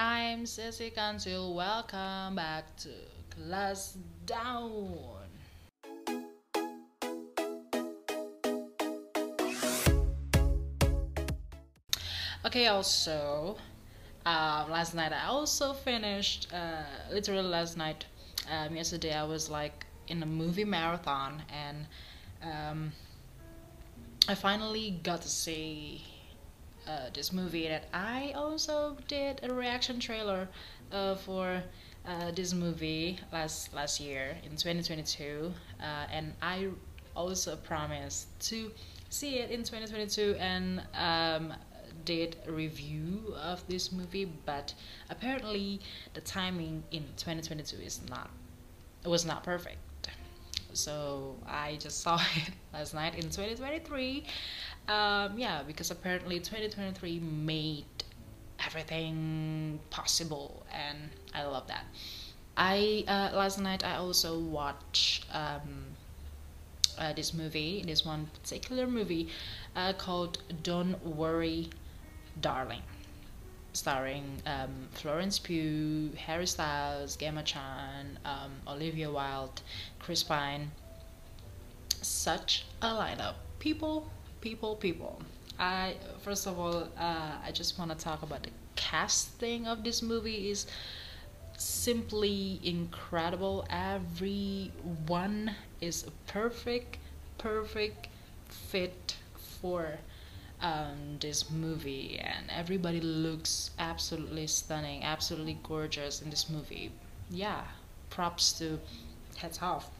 I'm Stacy Kansil. Welcome back to Class Down. Okay, also, um, last night I also finished, uh, literally last night, um, yesterday I was like in a movie marathon and um, I finally got to see uh, this movie that I also did a reaction trailer uh, for uh, this movie last last year in 2022, uh, and I also promised to see it in 2022 and um, did a review of this movie, but apparently the timing in 2022 is not it was not perfect. So I just saw it last night in 2023 um, yeah, because apparently 2023 made everything possible, and I love that. I uh, last night I also watched um, uh, this movie, this one particular movie uh, called "Don't Worry, Darling," starring um, Florence Pugh, Harry Styles, Gemma Chan, um, Olivia Wilde, Chris Pine. Such a lineup, people people, people. I first of all, uh, I just want to talk about the casting of this movie is simply incredible. Everyone is a perfect, perfect fit for um, this movie, and everybody looks absolutely stunning, absolutely gorgeous in this movie. Yeah, props to heads off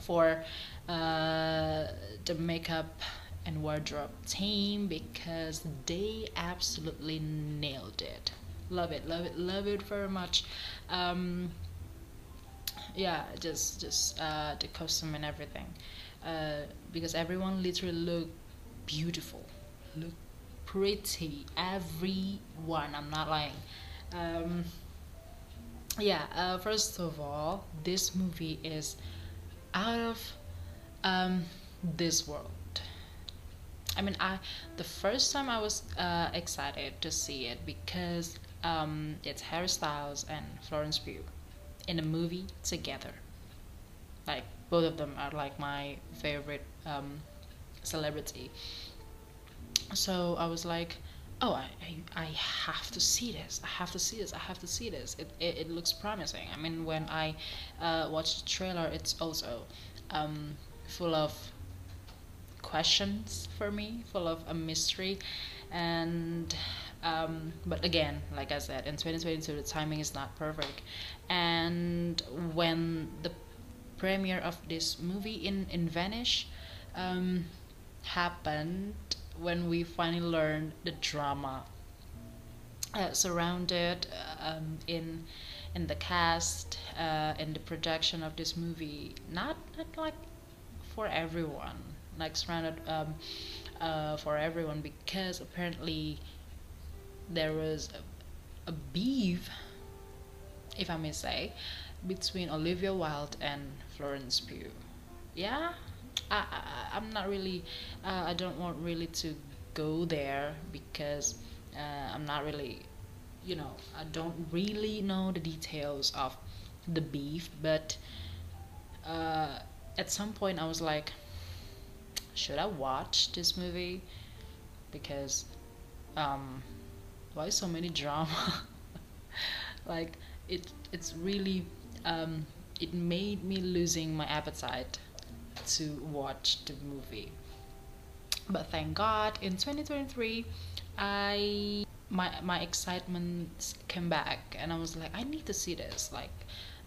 for uh, the makeup and wardrobe team because they absolutely nailed it. Love it, love it, love it very much. Um, yeah, just just uh, the costume and everything, uh, because everyone literally looked beautiful, look pretty. Everyone, I'm not lying. Um, yeah, uh, first of all, this movie is out of um, this world I mean, I the first time I was uh, excited to see it because um, it's Harry Styles and Florence Pugh in a movie together. Like both of them are like my favorite um, celebrity. So I was like, oh, I, I, I have to see this. I have to see this. I have to see this. It, it, it looks promising. I mean, when I uh, watched the trailer, it's also um, full of questions for me, full of a mystery. And um, but again, like I said, in 2022 the timing is not perfect. And when the premiere of this movie in in Venice um, happened, when we finally learned the drama uh, surrounded um, in in the cast uh, in the production of this movie, not not like for everyone like surrounded um, uh, for everyone because apparently there was a, a beef, if I may say, between Olivia Wilde and Florence Pugh. Yeah, I, I I'm not really. Uh, I don't want really to go there because uh, I'm not really. You know, I don't really know the details of the beef, but uh, at some point I was like, should I watch this movie? Because um, why so many drama? like it it's really um, it made me losing my appetite to watch the movie. But thank God in 2023 I my my excitement came back and I was like I need to see this like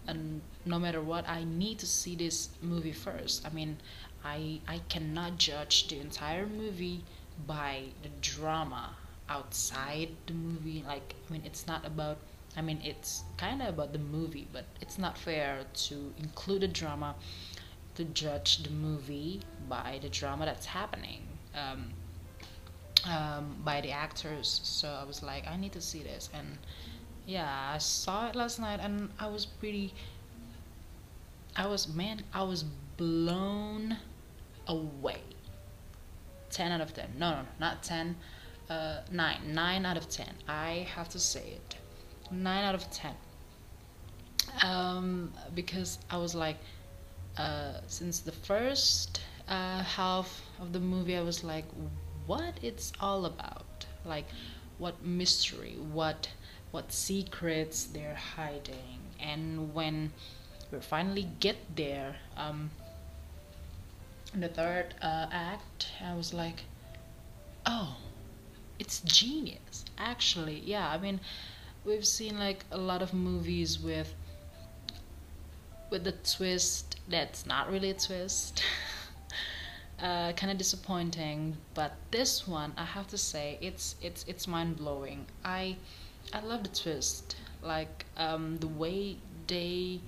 and no matter what I need to see this movie first. I mean I I cannot judge the entire movie by the drama outside the movie. Like I mean, it's not about. I mean, it's kind of about the movie, but it's not fair to include a drama to judge the movie by the drama that's happening. Um, um, by the actors. So I was like, I need to see this, and yeah, I saw it last night, and I was pretty. I was man, I was blown away. 10 out of 10. No, no, not 10. Uh, 9. 9 out of 10. I have to say it. nine out of ten. Um, because I was like, uh, since the first uh, half of the movie, I was like, what it's all about, like, what mystery, what what secrets they're hiding, and when we finally get there, um, in the third uh, act, I was like, oh, it's genius. Actually, yeah. I mean, we've seen like a lot of movies with with the twist that's not really a twist. uh, kind of disappointing, but this one I have to say it's it's it's mind blowing. I I love the twist, like um, the way they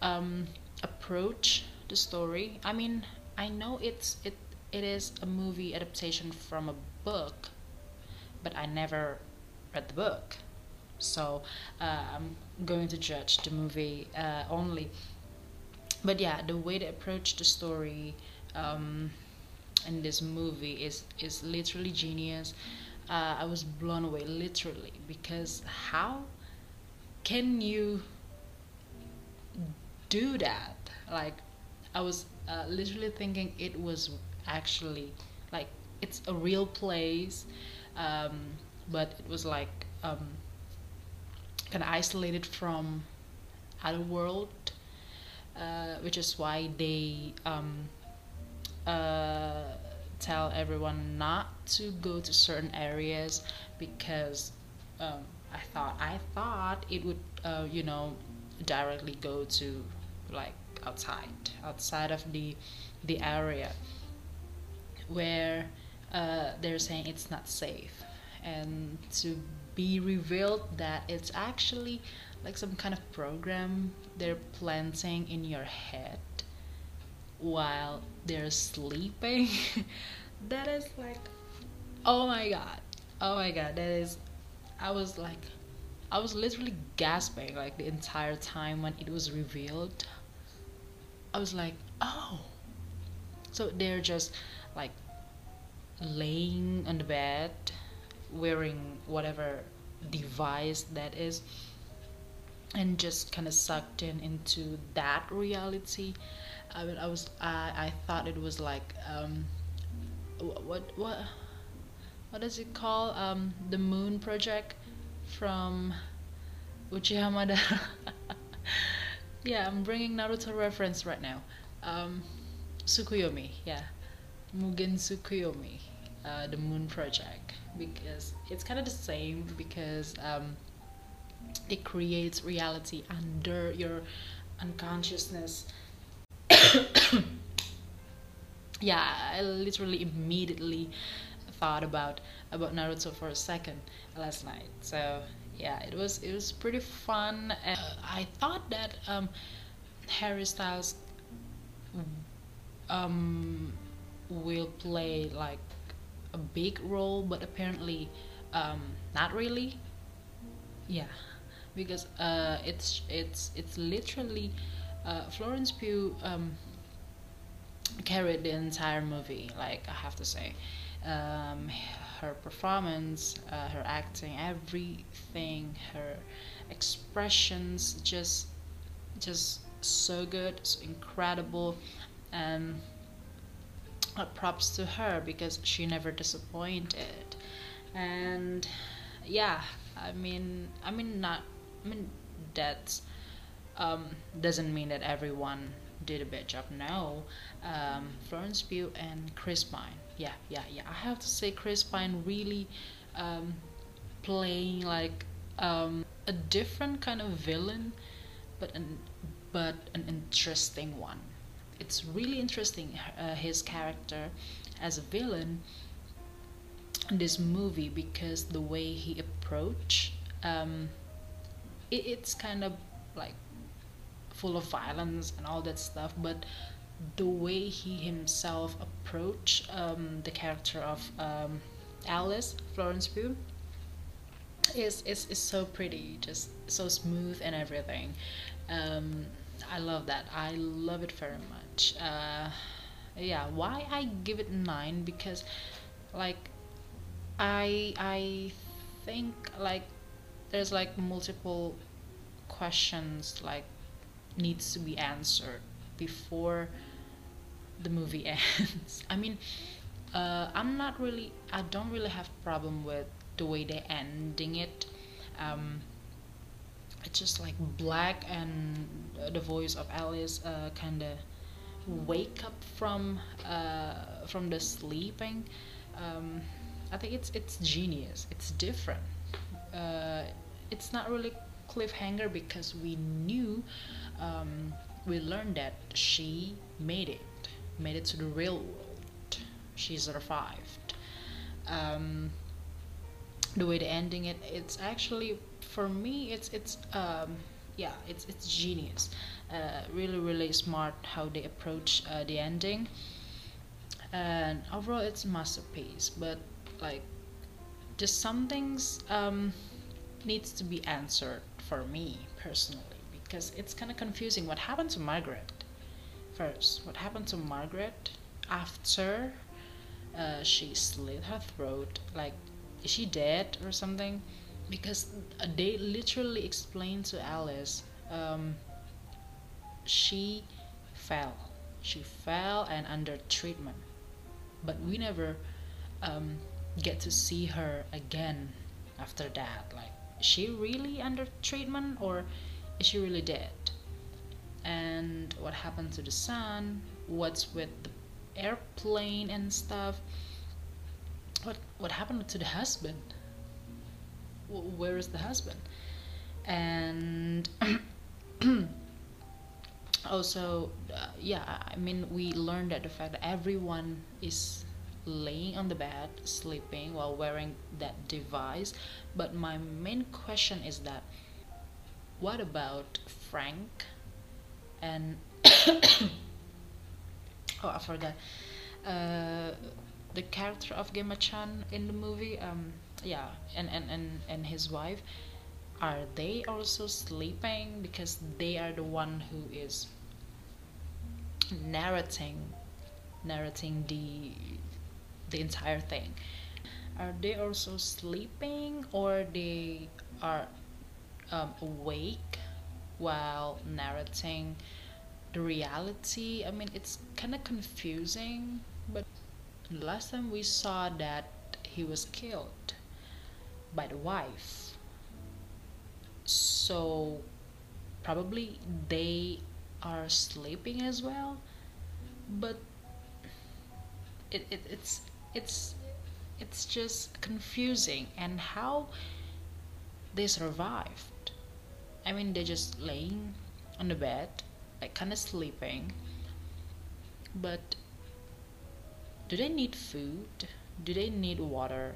um, approach the story. I mean, I know it's it it is a movie adaptation from a book, but I never read the book, so uh, I'm going to judge the movie uh, only. But yeah, the way they approach the story um, in this movie is is literally genius. Uh, I was blown away, literally, because how can you do that? Like, I was uh, literally thinking it was actually like it's a real place, um, but it was like um, kind of isolated from other world, which is why they um, uh, tell everyone not to go to certain areas because um, I thought I thought it would uh, you know directly go to like outside outside of the the area where uh, they're saying it's not safe. And to be revealed that it's actually like some kind of program they're planting in your head while they're sleeping? That is like oh my god. Oh my god that is i was like i was literally gasping like the entire time when it was revealed. I was like, oh. So they're just like laying on the bed, wearing whatever device that is, and just kind of sucked in into that reality. I mean, I was I I thought it was like um, what what what does it call um the Moon Project from Uchiha Madara. yeah, I'm bringing Naruto reference right now. Um, yeah, Mugen Tsukuyomi, uh, the Moon Project, because it's kind of the same because um, it creates reality under your unconsciousness. yeah, I literally immediately thought about about Naruto for a second last night. So yeah it was it was pretty fun uh, i thought that um, harry styles um, will play like a big role but apparently um, not really yeah because uh, it's it's it's literally uh, Florence Pugh um, carried the entire movie like I have to say um, her performance, uh, her acting, everything, her expressions, just just so good, so incredible, and uh, props to her because she never disappointed. And yeah, I mean, I mean not, I mean that um, doesn't mean that everyone did a bad job. No, um, Florence Pugh and Chris Pine. Yeah, yeah, yeah. I have to say, Chris Pine really um, playing like um, a different kind of villain, but an but an interesting one. It's really interesting uh, his character as a villain in this movie because the way he approach um, it, it's kind of like full of violence and all that stuff but the way he himself approached um, the character of um, Alice Florence Pugh is, is is so pretty, just so smooth and everything. Um, I love that. I love it very much. Uh, yeah, why I give it nine because, like, I I think like there's like multiple questions like needs to be answered before the movie ends. I mean, uh, I'm not really, I don't really have problem with the way they're ending it. Um, it's just like black and the voice of Alice uh, kind of wake up from uh, from the sleeping. Um, I think it's it's genius. It's different. Uh, it's not really cliffhanger because we knew um, we learned that she made it, made it to the real world. She survived. Um, the way the ending it, it's actually for me, it's it's um, yeah, it's it's genius. Uh, really really smart how they approach uh, the ending. And overall, it's a masterpiece. But like, just some things um, needs to be answered for me personally because it's kind of confusing. What happened to Margaret? First, what happened to Margaret after uh, she slit her throat? Like, is she dead or something? Because they literally explained to Alice um, she fell. She fell and under treatment. But we never um, get to see her again after that. Like, she really under treatment or is she really dead? And what happened to the son? What's with the airplane and stuff? What what happened to the husband? Where is the husband? And also, uh, yeah, I mean, we learned that the fact that everyone is laying on the bed sleeping while wearing that device. But my main question is that what about Frank? And oh I forgot. Uh, the character of Gemma Chan in the movie um yeah and, and, and, and his wife are they also sleeping? Because they are the one who is narrating narrating the the entire thing. Are they also sleeping or they are um, awake while narrating the reality? I mean it's kind of confusing but last time we saw that he was killed by the wife. So probably they are sleeping as well but it, it it's it's it's just confusing. And how they survived. I mean they're just laying on the bed like kind of sleeping. But do they need food? Do they need water?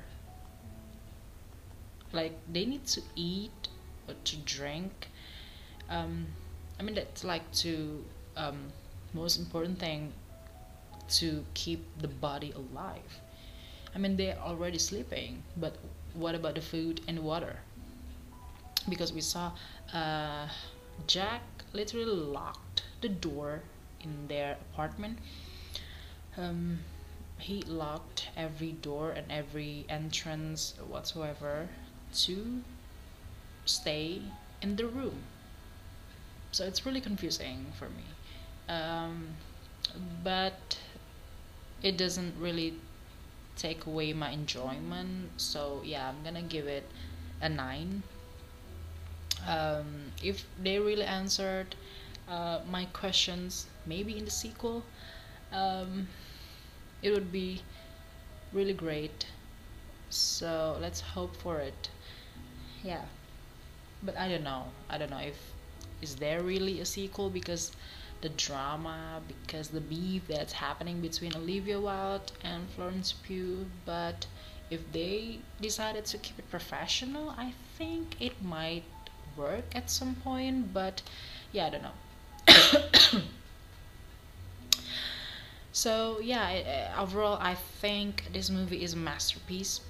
Like they need to eat or to drink. Um, i mean that's like to um, most important thing to keep the body alive. I mean, they're already sleeping, but what about the food and water? Because we saw uh, Jack literally locked the door in their apartment. Um, he locked every door and every entrance whatsoever to stay in the room. So it's really confusing for me. Um, but it doesn't really take away my enjoyment. So yeah i'm gonna give it a 9 um, if they really answered uh, my questions maybe in the sequel um, it would be really great. So let's hope for it. Yeah. But i don't know. I don't know if is there really a sequel? Because the drama because the beef that's happening between Olivia Wilde and Florence Pugh but if they decided to keep it professional I think it might work at some point but yeah I don't know. So yeah overall I think this movie is a masterpiece.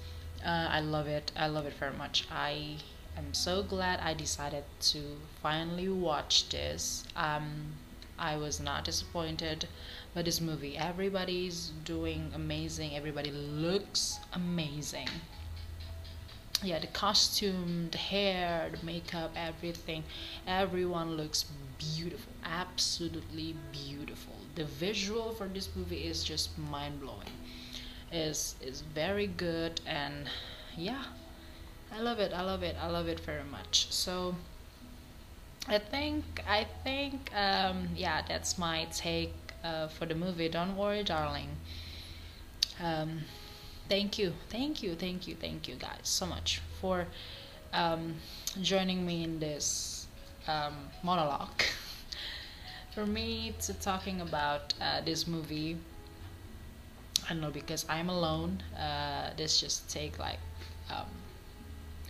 Uh, I love it. I love it very much. I am so glad I decided to finally watch this. Um, I was not disappointed by this movie. Everybody's doing amazing. Everybody looks amazing. yeah the costume the hair the makeup everything everyone looks beautiful absolutely beautiful the visual for this movie is just mind-blowing is is very good and yeah i love it i love it i love it very much so i think i think um yeah that's my take uh, for the movie. Don't worry darling. Um thank you thank you thank you thank you guys so much for um, joining me in this um, monologue. For me to talking about uh, this movie I don't know because I'm alone uh, this just take like um,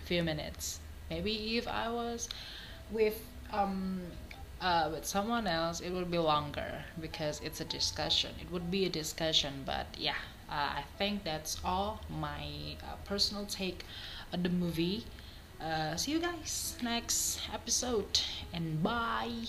few minutes. Maybe if I was with um, uh, with someone else it would be longer because it's a discussion it would be a discussion but yeah uh, I think that's all my uh, personal take on the movie. Uh, see you guys next episode and bye.